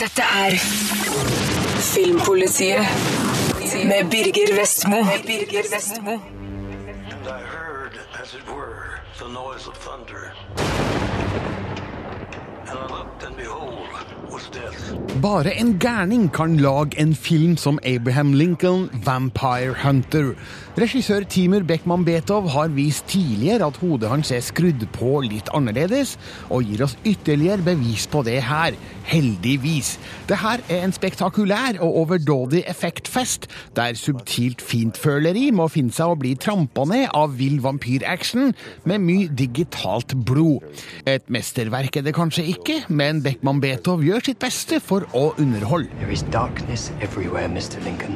Dette er Filmpolitiet med Birger Vestmo. Birger Vestmo. And I heard, as it were, the noise of thunder. And I looked, and behold, was death. Bare en gærning kan lage en film som Abraham Lincoln, Vampire Hunter. Regissør Timer Beckman Bethov har vist tidligere at hodet hans er skrudd på litt annerledes, og gir oss ytterligere bevis på det her. Heldigvis. Det her er en spektakulær og overdådig effektfest, der subtilt fintføleri må finne seg å bli trampa ned av vill vampyraction med mye digitalt blod. Et mesterverk er det kanskje ikke, men Beckman Betov gjør sitt beste for å underholde.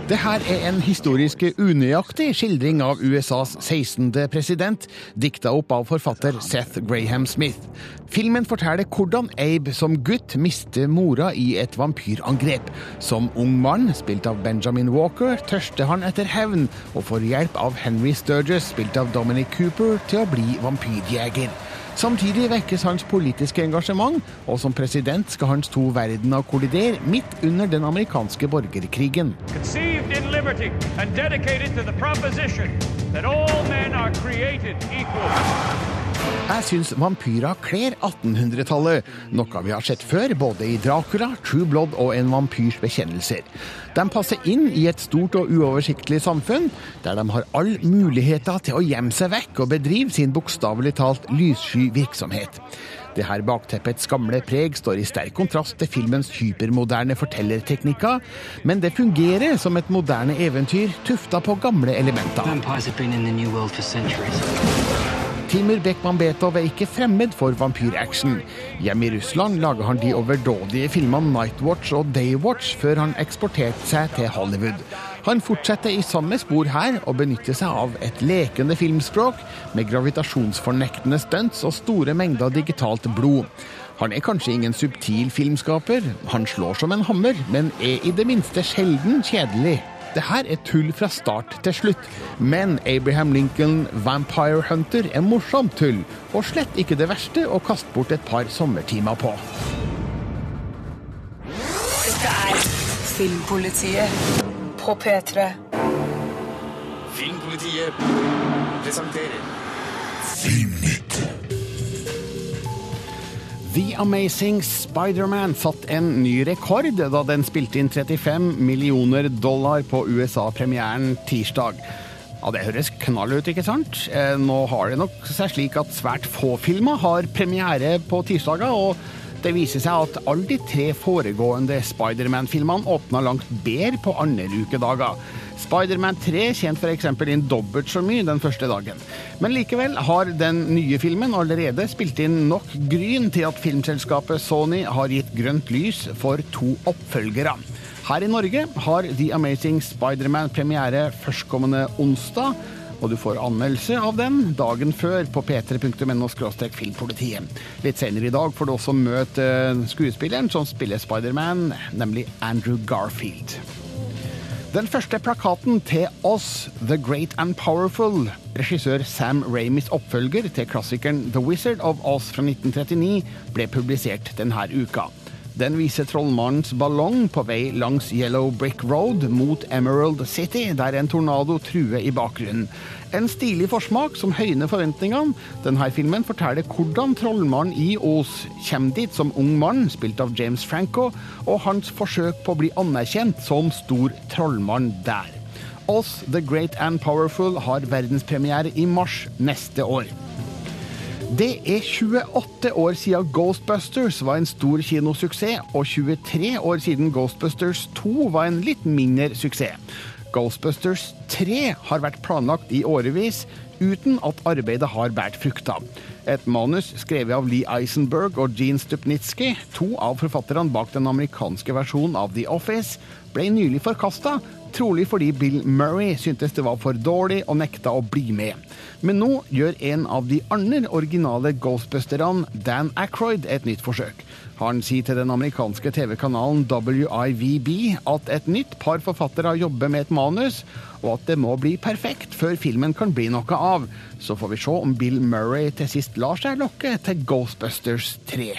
Det her er en historisk unøyaktig skildring av USAs 16. president, dikta opp av forfatter Seth Graham Smith. Filmen forteller hvordan Abe som gutt mister mora i et vampyrangrep. Som ung mann, spilt av Benjamin Walker, tørster han etter hevn, og får hjelp av Henry Sturges, spilt av Dominic Cooper, til å bli vampyrjeger. Samtidig vekkes hans politiske engasjement, og som president skal hans to verdener kollidere midt under den amerikanske borgerkrigen. that all men are created equal. Jeg syns vampyrer kler 1800-tallet, noe vi har sett før både i Dracula, True Blood og En vampyrs bekjennelser. De passer inn i et stort og uoversiktlig samfunn, der de har all muligheter til å gjemme seg vekk og bedrive sin bokstavelig talt lyssky virksomhet. Det her bakteppets gamle preg står i sterk kontrast til filmens hypermoderne fortellerteknikker, men det fungerer som et moderne eventyr tufta på gamle elementer. Timur Bekman Betov er ikke fremmed for vampyraction. Hjemme i Russland lager han de overdådige filmene Nightwatch og Daywatch før han eksporterte seg til Hollywood. Han fortsetter i samme spor her og benytter seg av et lekende filmspråk med gravitasjonsfornektende stunts og store mengder digitalt blod. Han er kanskje ingen subtil filmskaper, han slår som en hammer, men er i det minste sjelden kjedelig. Det her er tull fra start til slutt, men Abraham Lincoln Vampire Hunter er morsomt tull, og slett ikke det verste å kaste bort et par sommertimer på. Dette er Filmpolitiet på P3. Filmpolitiet presenterer The Amazing Spider-Man satt en ny rekord da den spilte inn 35 millioner dollar på USA-premieren tirsdag. Ja, Det høres knall ut, ikke sant? Eh, Nå har det nok seg slik at svært få filmer har premiere på tirsdager, og det viser seg at alle de tre foregående Spider-Man-filmene åpna langt bedre på andre ukedager. Spider-Man 3 tjente f.eks. inn dobbelt så mye den første dagen. Men likevel har den nye filmen allerede spilt inn nok gryn til at filmselskapet Sony har gitt grønt lys for to oppfølgere. Her i Norge har The Amazing Spider-Man premiere førstkommende onsdag. Og du får anmeldelse av den dagen før på p3.no filmpolitiet. Litt senere i dag får du også møte skuespilleren som spiller Spider-Man, nemlig Andrew Garfield. Den første plakaten til Oss, The Great and Powerful, regissør Sam Ramis oppfølger til klassikeren The Wizard of Oz fra 1939, ble publisert denne uka. Den viser trollmannens ballong på vei langs Yellow Brick Road mot Emerald City, der en tornado truer i bakgrunnen. En stilig forsmak som høyner forventningene. Denne filmen forteller hvordan trollmannen i Ås kommer dit som ung mann, spilt av James Franco, og hans forsøk på å bli anerkjent som stor trollmann der. Oss, The Great and Powerful har verdenspremiere i mars neste år. Det er 28 år siden Ghostbusters var en stor kinosuksess, og 23 år siden Ghostbusters 2 var en litt mindre suksess. Ghostbusters 3 har vært planlagt i årevis, uten at arbeidet har båret frukter. Et manus skrevet av Lee Eisenberg og Gene Stupnitsky, to av forfatterne bak den amerikanske versjonen av The Office, ble nylig forkasta, trolig fordi Bill Murray syntes det var for dårlig og nekta å bli med. Men nå gjør en av de andre originale Ghostbusterne, Dan Aykroyd, et nytt forsøk. Han sier til den amerikanske TV-kanalen WIVB at et nytt par forfattere jobber med et manus, og at det må bli perfekt før filmen kan bli noe av. Så får vi se om Bill Murray til sist lar seg lokke til Ghostbusters 3.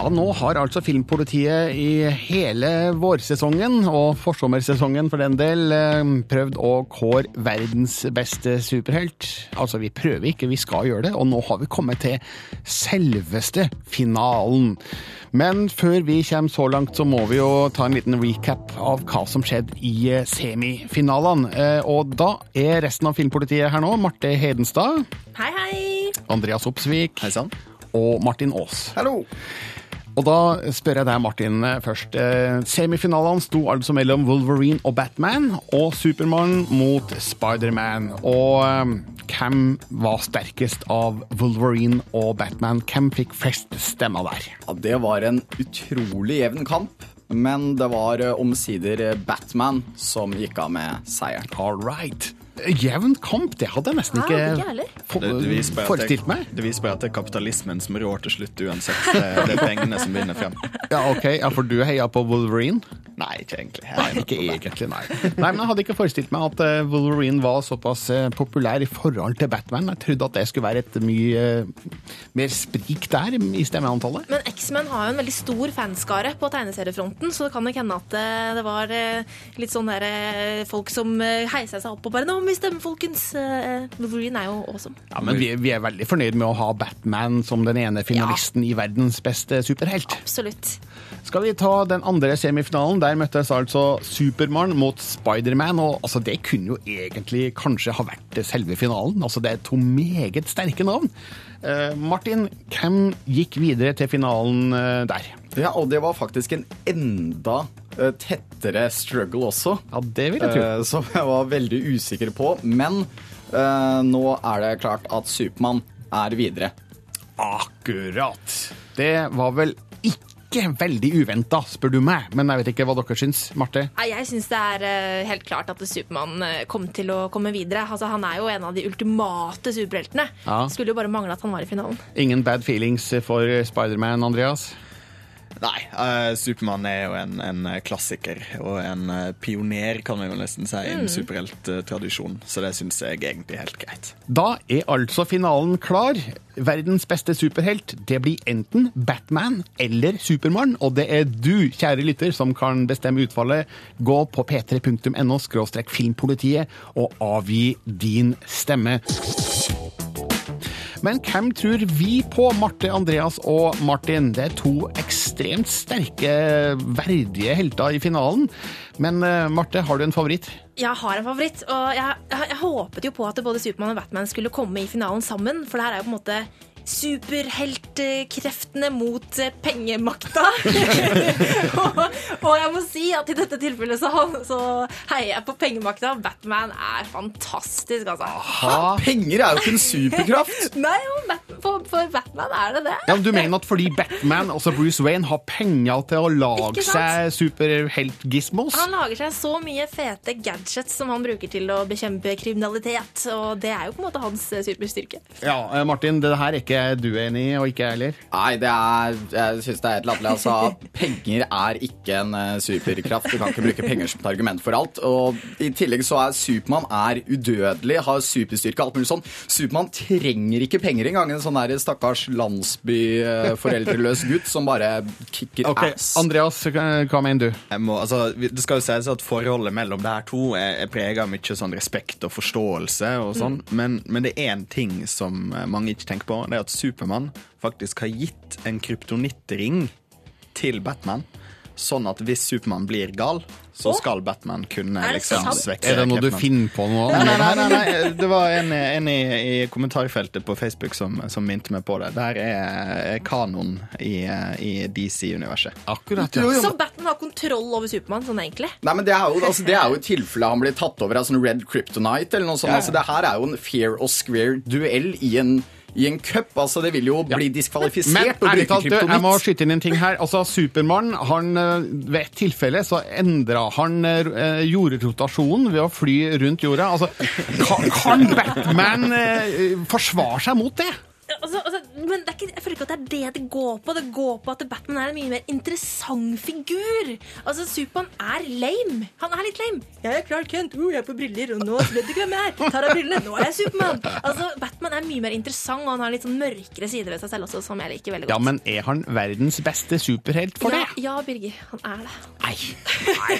Ja, nå har altså Filmpolitiet i hele vårsesongen, og forsommersesongen for den del, eh, prøvd å kåre verdens beste superhelt. Altså, vi prøver ikke, vi skal gjøre det, og nå har vi kommet til selveste finalen. Men før vi kommer så langt, så må vi jo ta en liten recap av hva som skjedde i eh, semifinalene. Eh, Og da er resten av Filmpolitiet her nå. Marte Hedenstad, Hei, hei! Andreas Opsvik Hei sann. og Martin Aas. Hallo! Og da spør jeg deg, Martin, først. Eh, Semifinalene sto altså mellom Wolverine og Batman, og Supermann mot Spiderman. Og eh, hvem var sterkest av Wolverine og Batman? Hvem fikk flest stemmer der? Ja, det var en utrolig jevn kamp, men det var eh, omsider eh, Batman som gikk av med seieren. All right. Jevn kamp, det hadde jeg nesten Ja, ikke ikke for- forestilt meg. det viser bare at det er kapitalismen som rår til slutt uansett. Det, det er pengene som vinner frem. Ja, ok. Ja, For du heia på Wolverine? Nei, ikke egentlig. Nei, ikke egentlig, nei. Nei, men Jeg hadde ikke forestilt meg at eh, Wolverine var såpass eh, populær i forhold til Batman. Jeg trodde at det skulle være et mye eh, mer sprik der i stemmeantallet. Men X-Men har jo en veldig stor fanskare på tegneseriefronten, så det kan nok hende at eh, det var eh, litt sånn der eh, folk som eh, heisa seg opp og bare 'Nå vi stemme, folkens!' Eh, Wolverine er jo awesome. Ja, men vi, vi er veldig fornøyd med å ha Batman som den ene finalisten i verdens beste superhelt. Absolutt. Skal vi ta den andre semifinalen? Der møttes altså Supermann mot Spiderman. Og altså, det kunne jo egentlig kanskje ha vært selve finalen. Altså, det er to meget sterke navn. Uh, Martin, hvem gikk videre til finalen uh, der? Ja, og det var faktisk en enda eh, tettere struggle også. Ja, det vil jeg tro. eh, Som jeg var veldig usikker på. Men eh, nå er det klart at Supermann er videre. Akkurat. Det var vel ikke veldig uventa, spør du meg. Men jeg vet ikke hva dere syns, Marte? Jeg syns det er eh, helt klart at Supermann eh, kom til å komme videre. Altså, Han er jo en av de ultimate superheltene. Ja. Skulle jo bare mangle at han var i finalen. Ingen bad feelings for Spiderman, Andreas? Nei, uh, Supermann er jo en, en klassiker og en eh, pioner, kan vi jo nesten si, innen superhelttradisjon. Så det syns jeg egentlig er helt greit. Da er altså finalen klar. Verdens beste superhelt, det blir enten Batman eller Supermann, og det er du, kjære lytter, som kan bestemme utfallet. Gå på p3.no filmpolitiet og avgi din stemme. Men hvem tror vi på, Marte, Andreas og Martin? Det er to ekstremt sterke, verdige helter i finalen. Men eh, Marte, har du en favoritt? Jeg har en favoritt, og jeg, jeg, jeg håpet jo på at både Supermann og Batman skulle komme i finalen sammen, for det her er jo på en måte superheltkreftene mot eh, pengemakta. og, og jeg må si at i dette tilfellet så, så heier jeg på pengemakta. Batman er fantastisk, altså. Aha, Penger er jo ikke en superkraft! Nei, for, for Batman er det det. Ja, men Du mener at fordi Batman, altså Bruce Wayne, har penger til å lage seg superhelt-gizmos? Han lager seg så mye fete gadgets som han bruker til å bekjempe kriminalitet, og det er jo på en måte hans eh, superstyrke. Ja, eh, Martin, det her er ikke du enig i, og ikke jeg heller. Nei, det er, jeg syns det er helt latterlig. Altså, penger er ikke en eh, superkraft. Du kan ikke bruke penger som et argument for alt. Og I tillegg så er Supermann er udødelig, har superstyrke, alt mulig sånn. Supermann trenger ikke penger engang. En sånn der stakkars landsby-foreldreløs gutt som bare kicker okay. ass. Andreas, hva mener du? Jeg må, altså, det skal jo sies at forholdet mellom de her to er, er prega av mye sånn respekt og forståelse. og sånn, men, men det er én ting som eh, mange ikke tenker på. Det er at Supermann faktisk har gitt en kryptonittring til Batman. Sånn at hvis Supermann blir gal, så skal Batman kunne liksom svekke Er det noe du finner på nå? Nei, nei, nei. Det var en, en i, i kommentarfeltet på Facebook som, som minte meg på det. Her er, er kanon i, i DC-universet. Akkurat, ja. Så Batman har kontroll over Supermann, sånn egentlig? Nei, men det er jo, altså, det er jo tilfellet han blir tatt over av sånn Red Kryptonite eller noe sånt. Altså, det her er jo en fair og square duell i en, i en cup. Altså, det vil jo bli diskvalifisert Men å ærlig bruke talt, du, jeg må skyte inn en ting her. Altså, Supermann, han, eh, ved et tilfelle så endra han eh, jordrotasjonen ved å fly rundt jorda. Altså, kan, kan Batman eh, forsvare seg mot det? Altså, altså, Men det er ikke, jeg føler ikke at det er det det går på. Det går på at Batman er en mye mer interessant figur. Altså, Supermann er lame. Han er litt lame. Jeg er Clark Kent, uh, jeg er på briller, og nå vet du hvem jeg er. Tar av brillene, nå er jeg Supermann. Altså, Batman er mye mer interessant, og han har litt sånn mørkere sider ved seg selv også, som jeg liker veldig godt. Ja, men er han verdens beste superhelt for ja, det? ja, Birger, han er det. Nei.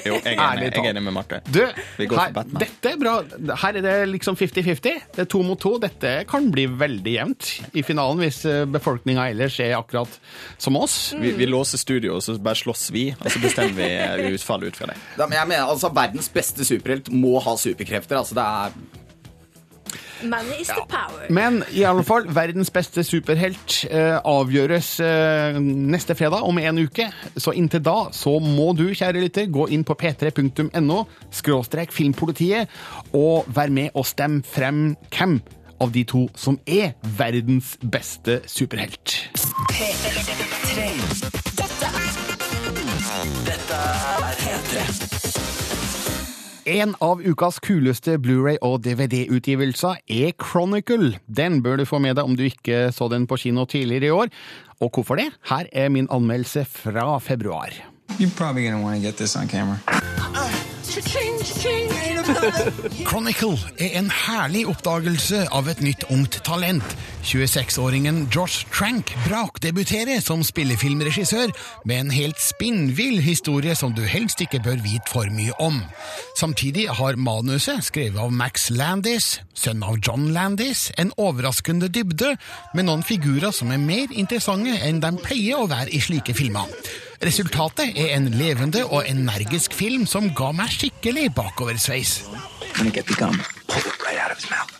Jo, jeg er enig, jeg er enig med Marte. Du, Vi går her, Batman. dette er bra. Her er det liksom 50-50. Det er to mot to. Dette kan bli veldig jevnt i finalen hvis befolkninga ellers er akkurat som oss. Vi, vi låser studio, og så bare slåss vi, og så bestemmer vi eh, utfallet ut fra det. Ja, men jeg mener, altså, Verdens beste superhelt må ha superkrefter. Altså, det er Money is the power. Men i alle fall, verdens beste superhelt eh, avgjøres eh, neste fredag om en uke. Så inntil da så må du, kjære lytter, gå inn på p3.no skråstrek filmpolitiet og være med og stemme frem hvem av de to som er verdens beste superhelt. P3. Dette er Dette er P3. En av ukas kuleste Blu-ray- og DVD-utgivelser er Chronicle. Den bør du få med deg om du ikke så den på kino tidligere i år. Og hvorfor det? Her er min anmeldelse fra februar. You're probably gonna want to get this on camera. Chronicle er en herlig oppdagelse av et nytt ungt talent. 26-åringen Josh Trank brakdebuterer som spillefilmregissør med en helt spinnvill historie som du helst ikke bør vite for mye om. Samtidig har manuset, skrevet av Max Landis, sønn av John Landis, en overraskende dybde, med noen figurer som er mer interessante enn de pleier å være i slike filmer. Resultatet er en levende og energisk film som ga meg skikkelig bakoversveis. Gonna get the gum. Pull it.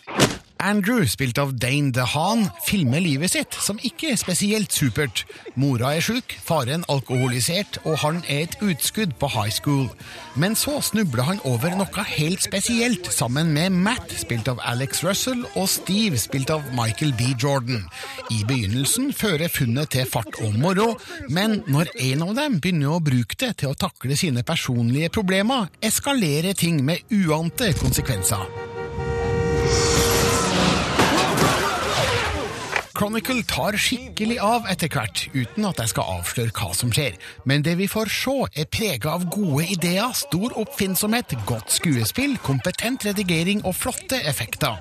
Andrew, spilt av Dane DeHaan, filmer livet sitt, som ikke er spesielt supert. Mora er sjuk, faren alkoholisert, og han er et utskudd på high school. Men så snubler han over noe helt spesielt, sammen med Matt, spilt av Alex Russell, og Steve, spilt av Michael B. Jordan. I begynnelsen fører funnet til fart og moro, men når en av dem begynner å bruke det til å takle sine personlige problemer, eskalerer ting med uante konsekvenser. Chronicle tar skikkelig av etter hvert, uten at jeg skal avsløre hva som skjer. Men det vi får se, er prega av gode ideer, stor oppfinnsomhet, godt skuespill, kompetent redigering og flotte effekter.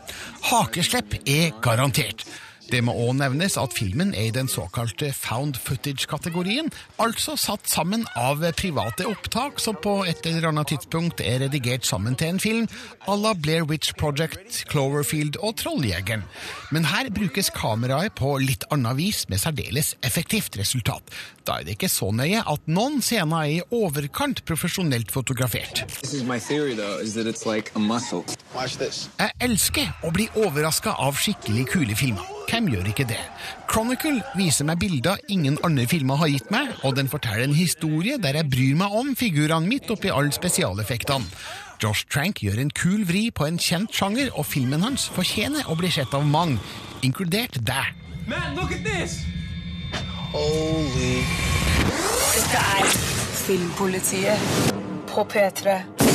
Hakeslepp er garantert. Det må òg nevnes at filmen er i den såkalte found footage-kategorien, altså satt sammen av private opptak som på et eller annet tidspunkt er redigert sammen til en film à la Blair Witch Project, Cloverfield og Trolljegeren. Men her brukes kameraet på litt annet vis med særdeles effektivt resultat. Da er det ikke så nøye at noen scener er i overkant profesjonelt fotografert. This is my theory, though, is that it's like a muscle. Watch this. Jeg elsker å bli overraska av skikkelig kule filmer. Hvem gjør ikke det? Chronicle viser meg bilder ingen andre filmer har gitt meg, og den forteller en historie der jeg bryr meg om figurene mitt oppi alle spesialeffektene. Josh Trank gjør en kul vri på en kjent sjanger, og filmen hans fortjener å bli sett av mange, inkludert deg. Man, look at this! Holy. Dette er Filmpolitiet på P3.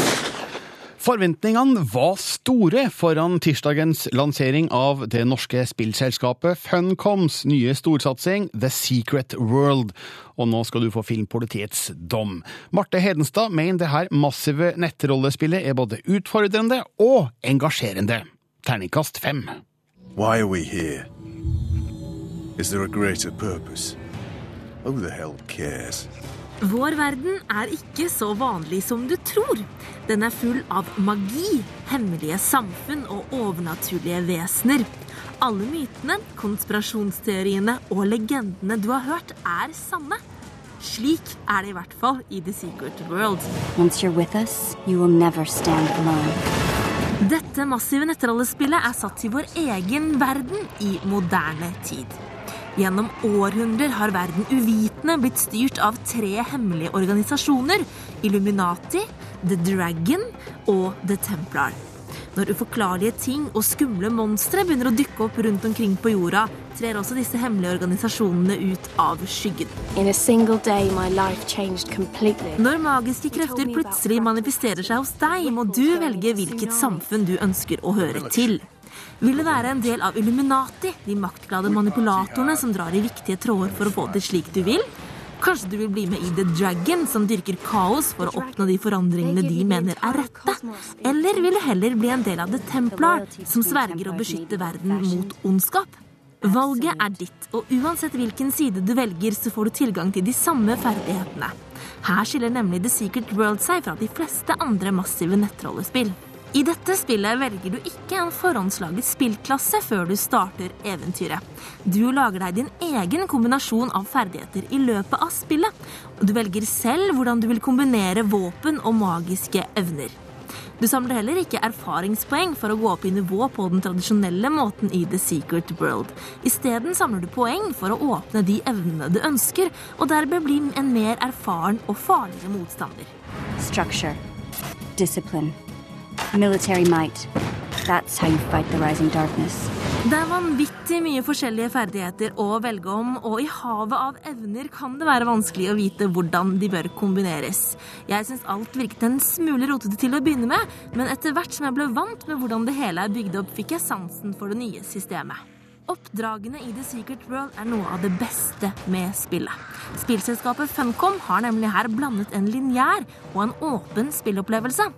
Forventningene var store foran tirsdagens lansering av det norske spillselskapet Funcoms nye storsatsing The Secret World. Og nå skal du få Filmpolitiets dom. Marte Hedenstad mener det her massive nettrollespillet er både utfordrende og engasjerende. Terningkast fem. Why are we here? Is there a greater purpose? Who the hell cares? Vår verden er ikke så vanlig som du tror. Den er full av magi, hemmelige samfunn og overnaturlige vesener. Alle mytene, konspirasjonsteoriene og legendene du har hørt, er sanne. Slik er det i hvert fall i The Secret World. Once you're with us, you will never stand alone. Dette massive nettrollespillet er satt i vår egen verden i moderne tid. Gjennom århundrer har verden uvitende blitt styrt av tre hemmelige organisasjoner. Illuminati, The Dragon og The Templar. Når uforklarlige ting og skumle monstre begynner å dykke opp rundt omkring på jorda, trer også disse hemmelige organisasjonene ut av skyggen. Når magiske krefter plutselig manifesterer seg hos deg, må du velge hvilket samfunn du ønsker å høre til. Vil du være en del av Illuminati, de maktglade manipulatorene som drar i viktige tråder for å få det slik du vil? Kanskje du vil bli med i The Dragon, som dyrker kaos for å oppnå de forandringene de mener er rette? Eller vil du heller bli en del av The Templar, som sverger å beskytte verden mot ondskap? Valget er ditt, og uansett hvilken side du velger, så får du tilgang til de samme ferdighetene. Her skiller nemlig The Secret World seg fra de fleste andre massive nettrollespill. I dette spillet velger du ikke en forhåndslaget spillklasse før du starter eventyret. Du lager deg din egen kombinasjon av ferdigheter i løpet av spillet. Og du velger selv hvordan du vil kombinere våpen og magiske evner. Du samler heller ikke erfaringspoeng for å gå opp i nivå på den tradisjonelle måten i The Secret World. Isteden samler du poeng for å åpne de evnene du ønsker, og derved bli en mer erfaren og farligere motstander. Structure, discipline, military might. That's how you fight the rising darkness. Det er vanvittig mye forskjellige ferdigheter å velge om, og i havet av evner kan det være vanskelig å vite hvordan de bør kombineres. Jeg syns alt virket en smule rotete til å begynne med, men etter hvert som jeg ble vant med hvordan det hele er bygd opp, fikk jeg sansen for det nye systemet. Oppdragene i The Secret World er noe av det beste med spillet. Spillselskapet Funcom har nemlig her blandet en lineær og en åpen spillopplevelse.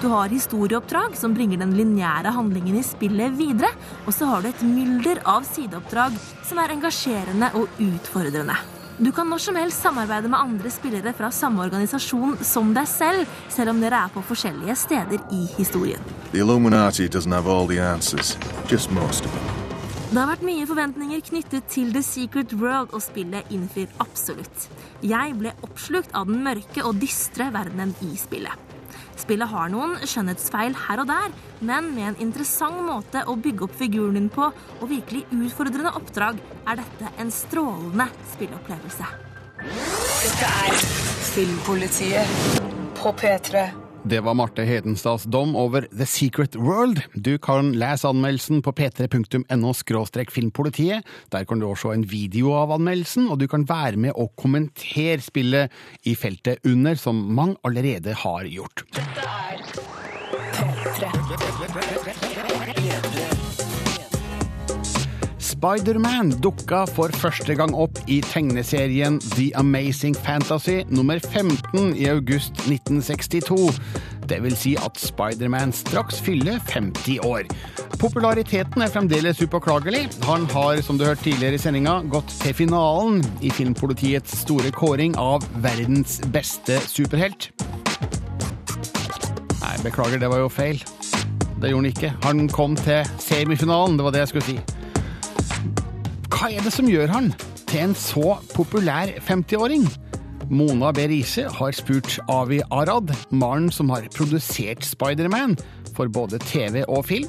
Du har historieoppdrag som bringer den lineære handlingen i spillet videre, og så har du et mylder av sideoppdrag som er engasjerende og utfordrende. Du kan når som helst samarbeide med andre spillere fra samme organisasjon som deg selv, selv om dere er på forskjellige steder i historien. The Illuminati doesn't have all the answers, just most of them. Det har vært mye forventninger knyttet til The Secret World, og spillet innfrir absolutt. Jeg ble oppslukt av den mørke og dystre verdenen i spillet. Spillet har noen skjønnhetsfeil her og der, men med en interessant måte å bygge opp figuren din på og virkelig utfordrende oppdrag, er dette en strålende spilleopplevelse. Dette er Filmpolitiet på P3. Det var Marte Hedenstads dom over The Secret World. Du kan lese anmeldelsen på p3.no filmpolitiet. Der kan du også se en video av anmeldelsen, og du kan være med og kommentere spillet i feltet under, som mange allerede har gjort. Dette er P3. Spiderman dukka for første gang opp i tegneserien The Amazing Fantasy nummer 15 i august 1962. Det vil si at Spiderman straks fyller 50 år. Populariteten er fremdeles upåklagelig. Han har, som du hørte tidligere i sendinga, gått til finalen i Filmpolitiets store kåring av verdens beste superhelt. Nei, beklager, det var jo feil. Det gjorde han ikke. Han kom til semifinalen, det var det jeg skulle si. Hva er det som gjør han til en så populær 50-åring? Mona B. Riise har spurt Avi Arad, mannen som har produsert Spiderman for både TV og film,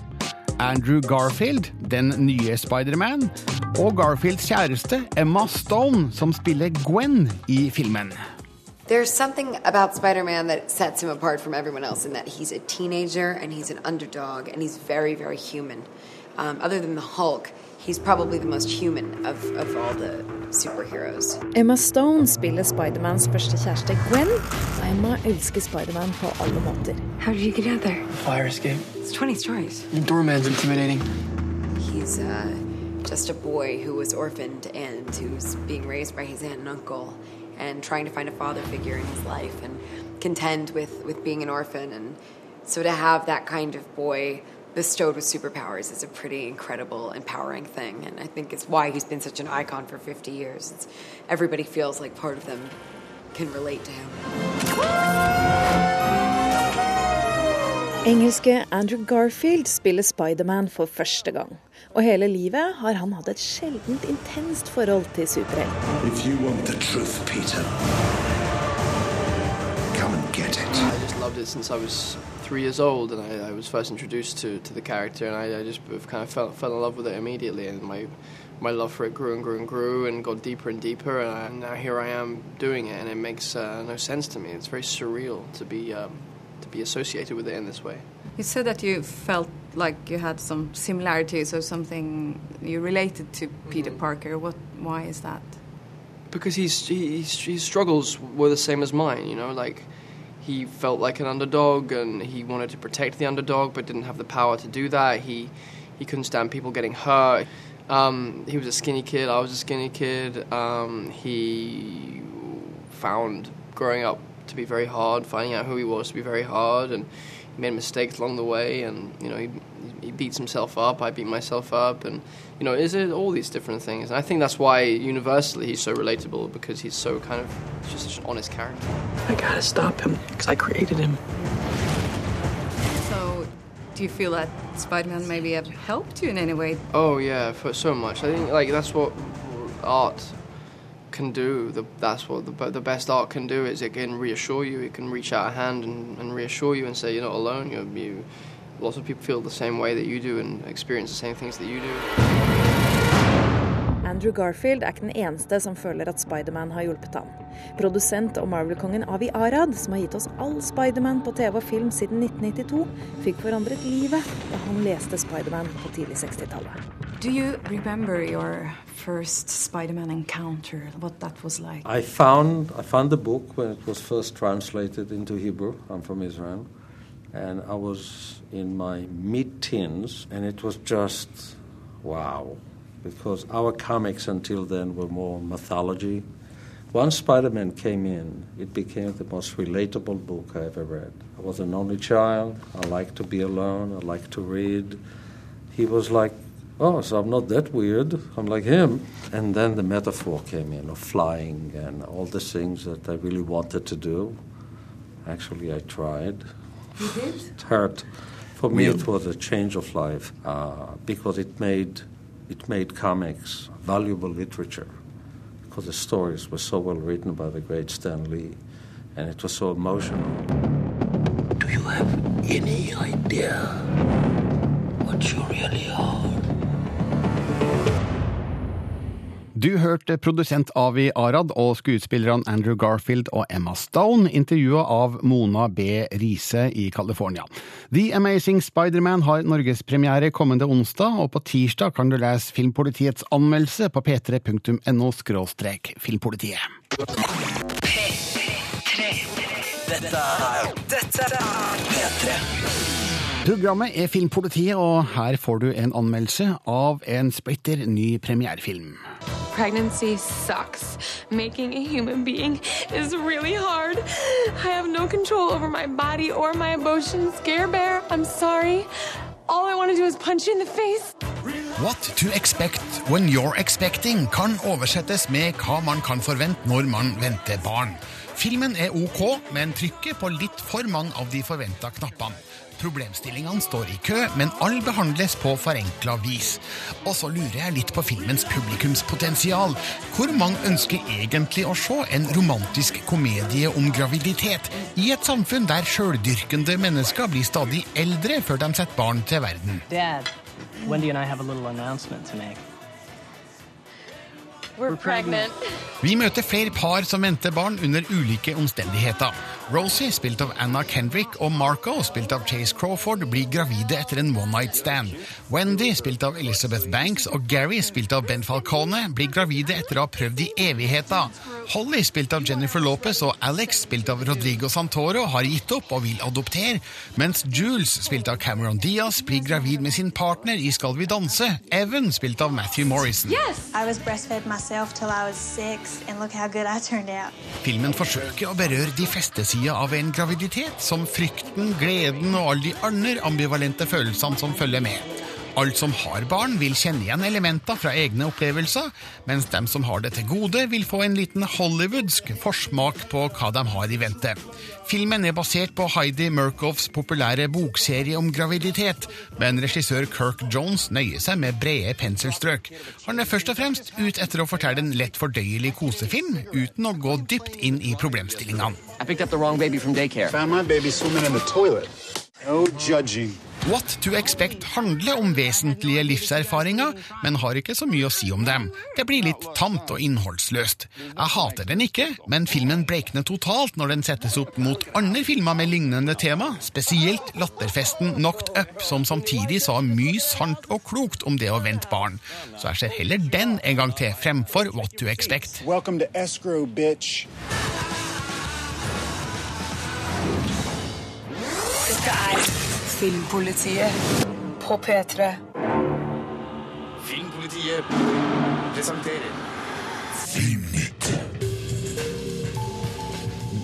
Andrew Garfield, den nye Spiderman, og Garfields kjæreste Emma Stone, som spiller Gwen i filmen. There's something about Spider Man that sets him apart from everyone else in that he's a teenager and he's an underdog and he's very, very human. Um, other than Hulk, he's probably the most human of, of all the superheroes. Emma Stone spiller Spidermans første kjæreste Gwen, og Emma elsker Spiderman på alle måter. How did you get out there? Fire escape. It's 20 stories. The doorman's intimidating. He's uh, just a boy who was orphaned and who's being raised by his aunt and uncle and trying to find a father figure in his life and contend with, with being an orphan. And so to have that kind of boy bestowed with superpowers is a pretty incredible, empowering thing. And I think it's why he's been such an icon for 50 years. It's, everybody feels like part of them can relate to him. Engelske Andrew Garfield spiller Spiderman for første gang. Og hele livet har han hatt et sjeldent intenst forhold til superhelten. If you want the truth, Peter, come and get it. I just loved it since I was three years old, and I, I was first introduced to, to the character, and I, I just kind of fell, fell in love with it immediately, and my my love for it grew and grew and grew, and got deeper and deeper, and I, now here I am doing it, and it makes uh, no sense to me. It's very surreal to be um, to be associated with it in this way. You said that you felt like you had some similarities or something you related to Peter Parker. What? Why is that? because he's he, his struggles were the same as mine. You know, like he felt like an underdog and he wanted to protect the underdog, but didn't have the power to do that. He he couldn't stand people getting hurt. Um, he was a skinny kid. I was a skinny kid. Um, he found growing up to be very hard. Finding out who he was to be very hard, and he made mistakes along the way. And you know, he, he beats himself up. I beat myself up, and you know, is it all these different things? And I think that's why universally he's so relatable because he's so kind of just such an honest character. I gotta stop him because I created him. So, do you feel that Spider-Man maybe have helped you in any way? Oh yeah, for so much. I think like that's what art can do. The, that's what the, the best art can do is it can reassure you. It can reach out a hand and, and reassure you and say you're not alone. You're, you. Lots of people feel the same way that you do and experience the same things that you do. Andrew Garfield er ikke den eneste som føler at Spiderman har hjulpet ham. Produsent og Marvel-kongen Avi Arad, som har gitt oss all Spiderman på TV og film siden 1992, fikk forandret livet da han leste Spiderman på tidlig 60-tallet. Do you remember your first Spider-Man encounter? What that was like? I found I found the book when it was first translated into Hebrew. I'm from Israel, and I was in my mid-teens, and it was just wow, because our comics until then were more mythology. Once Spider-Man came in, it became the most relatable book I ever read. I was an only child. I liked to be alone. I liked to read. He was like oh, so I'm not that weird. I'm like him. And then the metaphor came in of flying and all the things that I really wanted to do. Actually, I tried. You did? It hurt. For me, it was a change of life uh, because it made it made comics valuable literature because the stories were so well written by the great Stan Lee, and it was so emotional. Do you have any idea what you really Du hørte produsent Avi Arad og skuespillerne Andrew Garfield og Emma Stone, intervjua av Mona B. Riise i California. The Amazing Spiderman har norgespremiere kommende onsdag, og på tirsdag kan du lese Filmpolitiets anmeldelse på p3.no filmpolitiet. Dette er Dette P3. Programmet er Filmpolitiet, og her får du en anmeldelse av en splitter ny premierefilm. Pregnancy sucks. Making a human being is really hard. I have no control over my body or my emotions. Scare Bear, I'm sorry. All I want to do is punch you in the face. What to expect when you're expecting kan oversettes med hva man kan forvente når man venter barn. Filmen er ok, men trykker på litt for mange av de forventa knappene. Problemstillingene står i kø, men alle behandles på forenkla vis. Og så lurer jeg litt på filmens publikumspotensial. Hvor mange ønsker egentlig å se en romantisk komedie om graviditet i et samfunn der sjøldyrkende mennesker blir stadig eldre før de setter barn til verden? Dad, Wendy and I have a little announcement to make. We're. Vi møter flere par som venter barn under ulike omstendigheter. Rosie, spilt av Anna Kendrick, og Marco, spilt av Chase Crawford, blir gravide etter en one night stand. Wendy, spilt av Elizabeth Banks, og Gary, spilt av Ben Falcone, blir gravide etter å ha prøvd i evigheta. Holly, spilt av Jennifer Lopez, og Alex, spilt av Rodrigo Santoro, har gitt opp og vil adoptere, mens Jules, spilt av Cameron Diaz, blir gravid med sin partner i Skal vi danse, Evan, spilt av Matthew Morrison. I was breastfed myself till I was six, and look how good I turned out. Filmen forsøker å berøre de fleste sider av en graviditet, som frykten, gleden og alle de andre ambivalente følelsene som følger med. Alt som har barn, vil kjenne igjen elementer fra egne opplevelser, mens dem som har det til gode, vil få en liten hollywoodsk forsmak på hva de har i vente. Filmen er basert på Heidi Murkoffs populære bokserie om graviditet, men regissør Kirk Jones nøyer seg med brede penselstrøk. Han er først og fremst ut etter å fortelle en lett fordøyelig kosefilm, uten å gå dypt inn i problemstillingene. I picked up the wrong baby from daycare. Found my baby swimming in the toilet. No judging. What to Expect handler om vesentlige livserfaringer, men har ikke så mye å si om dem. Det blir litt tamt og innholdsløst. Jeg hater den ikke, men filmen blekner totalt når den settes opp mot andre filmer med lignende tema, spesielt latterfesten Knocked Up, som samtidig sa mye sant og klokt om det å vente barn. Så jeg ser heller den en gang til fremfor What to Expect. Welcome to escrow, bitch. Filmpolitiet på P3. Filmpolitiet presenterer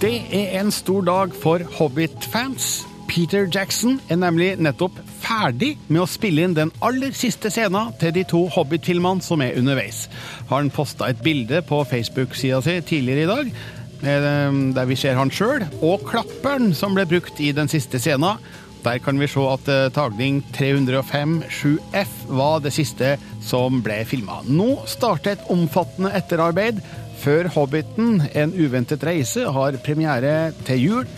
Det er en stor dag for Hobbit-fans. Peter Jackson er nemlig nettopp ferdig med å spille inn den aller siste scenen til de to Hobbit-filmene som er underveis. Han posta et bilde på Facebook-sida si tidligere i dag, eh, der vi ser han sjøl, og klapperen som ble brukt i den siste scenen. Der kan vi se at eh, tagning 305-7F var det siste som ble filma. Nå starter et omfattende etterarbeid før Hobbiten, en uventet reise, har premiere til jul.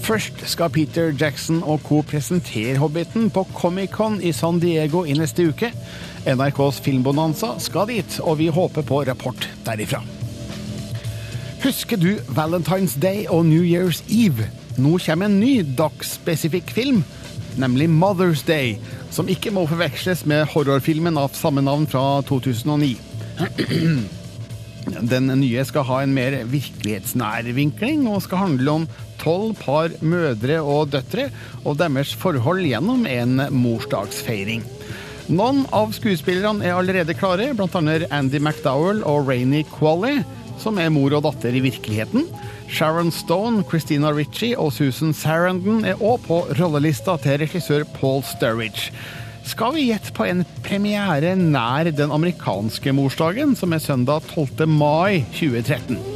Først skal Peter Jackson og co. presentere Hobbiten på Comic-Con i San Diego i neste uke. NRKs Filmbonanza skal dit, og vi håper på rapport derifra. Husker du Valentine's Day og New Year's Eve? Nå kommer en ny dagsspesifikk film, nemlig Mother's Day, som ikke må forveksles med horrorfilmen av samme navn fra 2009. Den nye skal ha en mer virkelighetsnær vinkling, og skal handle om tolv par mødre og døtre og deres forhold gjennom en morsdagsfeiring. Noen av skuespillerne er allerede klare, bl.a. Andy McDowell og Rainy Qualley, som er mor og datter i virkeligheten. Sharon Stone, Christina Ritchie og Susan Sarandon er òg på rollelista til regissør Paul Sturridge. Skal vi gjette på en premiere nær den amerikanske morsdagen, som er søndag 12. mai 2013?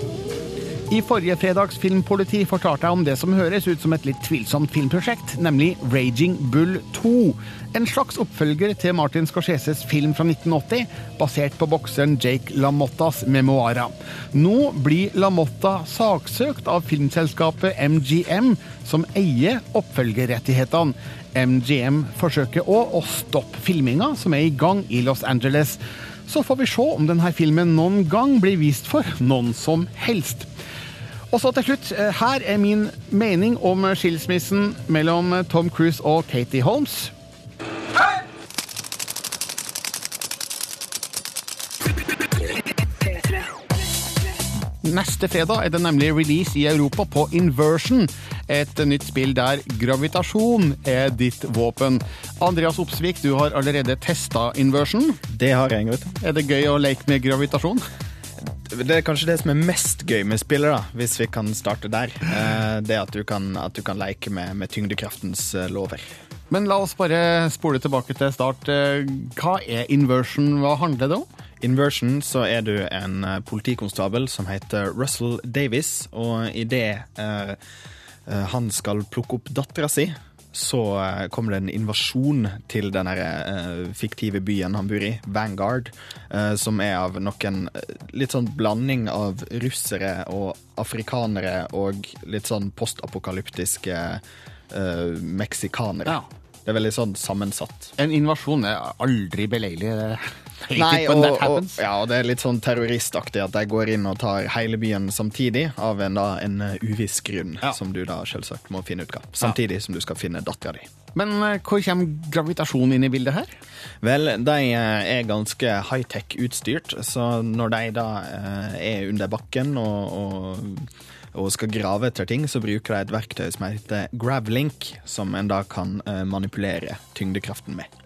I forrige fredags Filmpoliti fortalte jeg om det som høres ut som et litt tvilsomt filmprosjekt, nemlig Raging Bull 2. En slags oppfølger til Martin Scorseses film fra 1980, basert på bokseren Jake LaMottas memoarer. Nå blir LaMotta saksøkt av filmselskapet MGM, som eier oppfølgerrettighetene. MGM forsøker òg å stoppe filminga, som er i gang i Los Angeles. Så får vi se om denne filmen noen gang blir vist for noen som helst. Og så til slutt, eh, her er min mening om skilsmissen mellom Tom Cruise og Katie Holmes. Neste fredag er det nemlig release i Europa på Inversion, et nytt spill der gravitasjon er ditt våpen. Andreas Opsvik, du har allerede testa Inversion. Det har jeg, vet du. Er det gøy å leke med gravitasjon? Det er kanskje det som er mest gøy med spillet, da, hvis vi kan starte der. Eh, Det at du kan, at du kan leke med, med tyngdekraftens eh, lover. Men la oss bare spole tilbake til start. Eh, Hva er Inversion? Hva handler det om? Inversion så er du en politikonstabel som heter Russell Davis, og idet det eh, han skal plukke opp dattera si, så eh, kommer det en invasjon til den eh, fiktive byen han bor i, Vanguard, eh, som er av noen litt sånn blanding av russere og afrikanere og litt sånn postapokalyptiske uh, meksikanere. Det er veldig sånn sammensatt. En invasjon er aldri beleilig. Nei, og, og, ja, og det er litt sånn terroristaktig at de går inn og tar hele byen samtidig, av en, da, en eh, uviss grunn, som du da selvsagt må finne ut av. Samtidig som du skal finne dattera di. Men eh, hvor kommer gravitasjon inn i bildet her? Vel, de eh, er ganske high-tech utstyrt, så når de da er under bakken og, og, og skal grave etter ting, så bruker de et verktøy som heter Gravlink, som en da kan manipulere tyngdekraften med.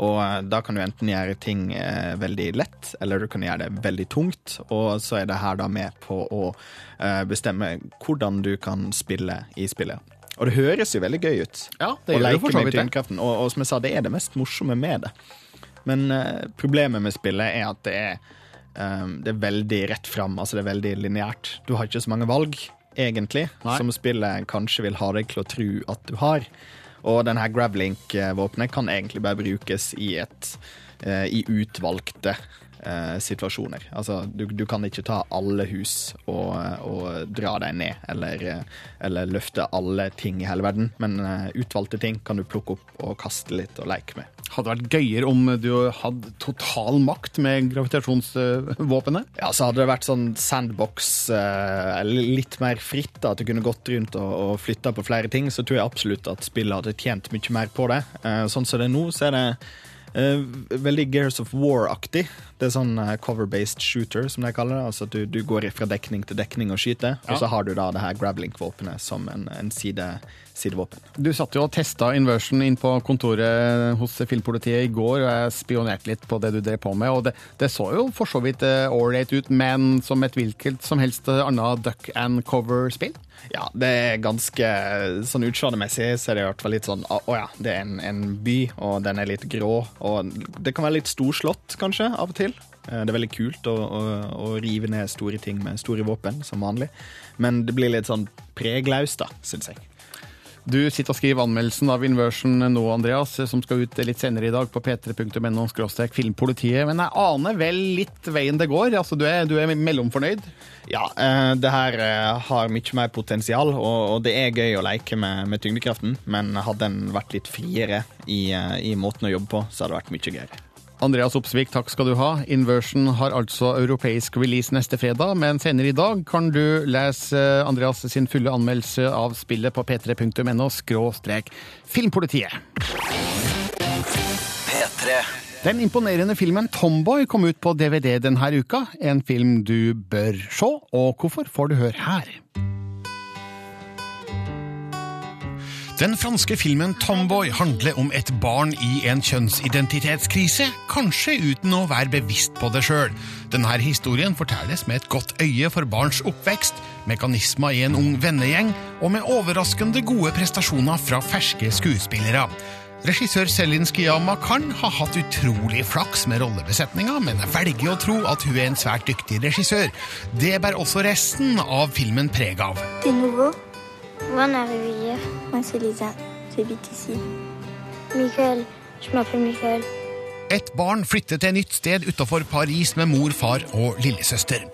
Og eh, da kan du enten gjøre ting eh, veldig lett, eller du kan gjøre det veldig tungt. Og så er det her da med på å eh, bestemme hvordan du kan spille i spillet. Og det høres jo veldig gøy ut. Ja, det å leke med tyngdekraften. Og, og som jeg sa, det er det mest morsomme med det. Men eh, problemet med spillet er at det er, det er veldig rett fram, altså det er veldig lineært. Du har ikke så mange valg, egentlig, Nei. som spillet kanskje vil ha deg til å tro at du har. Og denne Gravlink-våpenet kan egentlig bare brukes i, et, eh, i utvalgte eh, situasjoner. Altså, du, du kan ikke ta alle hus og, og dra dem ned, eller, eh, eller løfte alle ting i hele verden, men eh, utvalgte ting kan du plukke opp og kaste litt og leke med. Hadde vært gøyere om du hadde total makt med gravitasjonsvåpenet. Ja, så hadde det vært sånn sandbox, eh, litt mer fritt, da, at du kunne gått rundt og, og flytta på flere ting, så tror jeg absolutt at spillet hadde tjent mye mer på det. Eh, sånn som det er nå, så er det veldig Gears of War-aktig. Det er sånn eh, cover-based shooter, som de kaller det. Altså at du, du går fra dekning til dekning og skyter, Ja. og så har du da det her Grablink-våpenet som en, en side, sidevåpen. Du satt jo og testa Inversion inn på kontoret hos filmpolitiet i går, og jeg spionerte litt på det du drev på med. og Det, det så jo for så vidt ålreit ut, men som et hvilket som helst annet duck and cover-spill? Ja, det er ganske sånn utseendemessig så er det i hvert fall litt sånn Å ja, det er en, en by, og den er litt grå. Og det kan være litt storslått, kanskje, av og til. Eh, Det er veldig kult å, å, å rive ned store ting med store våpen, som vanlig. Men det blir litt sånn preglaust, da, syns jeg. Du sitter og skriver anmeldelsen av Inversion nå, Andreas, som skal ut litt senere i dag på p3.no filmpolitiet. Men jeg aner vel litt veien det går? Altså, du er, du er mellomfornøyd? Ja, eh, det her eh, har mye mer potensial, og, det er gøy å leke med, med tyngdekraften. Men hadde den vært litt friere i, eh, i måten å jobbe på, så hadde det vært mye gøyere. Andreas Opsvik, takk skal du ha. Inversion har altså europeisk release neste fredag, men senere i dag kan du lese Andreas sin fulle anmeldelse av spillet på p3.no skråstrek filmpolitiet. P3. Den imponerende filmen Tomboy kom ut på DVD denne uka. En film du bør se, og hvorfor får du høre her. Den franske filmen Tomboy handler om et barn i en kjønnsidentitetskrise, kanskje uten å være bevisst på det sjøl. Denne historien fortelles med et godt øye for barns oppvekst, mekanismer i en ung vennegjeng, og med overraskende gode prestasjoner fra ferske skuespillere. Regissør Selin Skiyama kan ha hatt utrolig flaks med rollebesetninga, men jeg velger å tro at hun er en svært dyktig regissør. Det bærer også resten av filmen preg av. Det er nouveau Moi, on est arrivé hier. Moi, c'est Lisa. J'habite ici. Michael. Je m'appelle Michael. Et barn flytter til et nytt sted utenfor Paris med mor, far og lillesøster.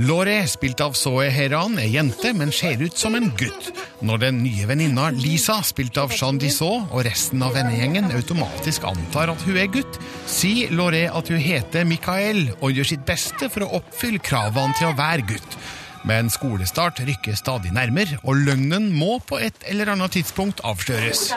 Lore, spilt av Zoe Heran, er jente, men ser ut som en gutt. Når den nye venninna Lisa, spilt av Jean Dissot, og resten av vennegjengen automatisk antar at hun er gutt, sier Lore at hun heter Michael og gjør sitt beste for å oppfylle kravene til å være gutt. Men skolestart rykker stadig nærmere, og løgnen må på et eller annet tidspunkt avsløres.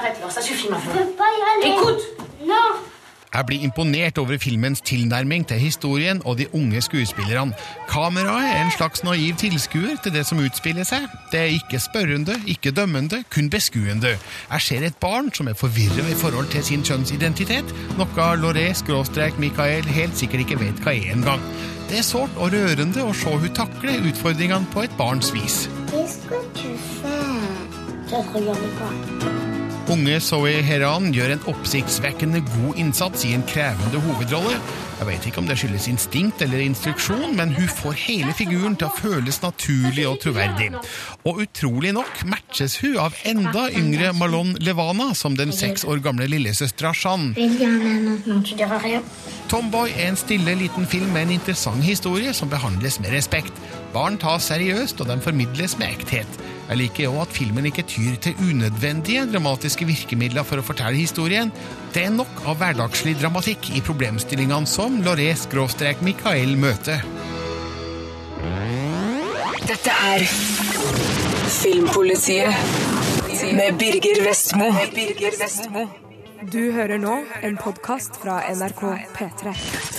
Jeg blir imponert over filmens tilnærming til historien og de unge skuespillerne. Kameraet er en slags naiv tilskuer til det som utspiller seg. Det er ikke spørrende, ikke dømmende, kun beskuende. Jeg ser et barn som er forvirret i forhold til sin kjønnsidentitet, noe Loré-Michael helt sikkert ikke vet hva er engang. Det er sårt og rørende å se hun takle utfordringene på et barns vis. Det skal du se. Det skal jeg pas. Unge Zoe Heran gjør en oppsiktsvekkende god innsats i en krevende hovedrolle. Jeg vet ikke om det skyldes instinkt eller instruksjon, men hun får hele figuren til å føles naturlig og troverdig. Og utrolig nok matches hun av enda yngre Malon Levana som den seks år gamle lillesøstera Jeanne. Tomboy er en stille liten film med en interessant historie som behandles med respekt. Barn tas seriøst, og de formidles med ekthet. Jeg liker også at filmen ikke tyr til unødvendige dramatiske virkemidler for å fortelle historien. Det er nok av hverdagslig dramatikk i problemstillingene som Loré-Michael møter. Dette er Filmpolitiet med Birger Vestmo. Birger Vestmo. Du hører nå en podkast fra NRK P3.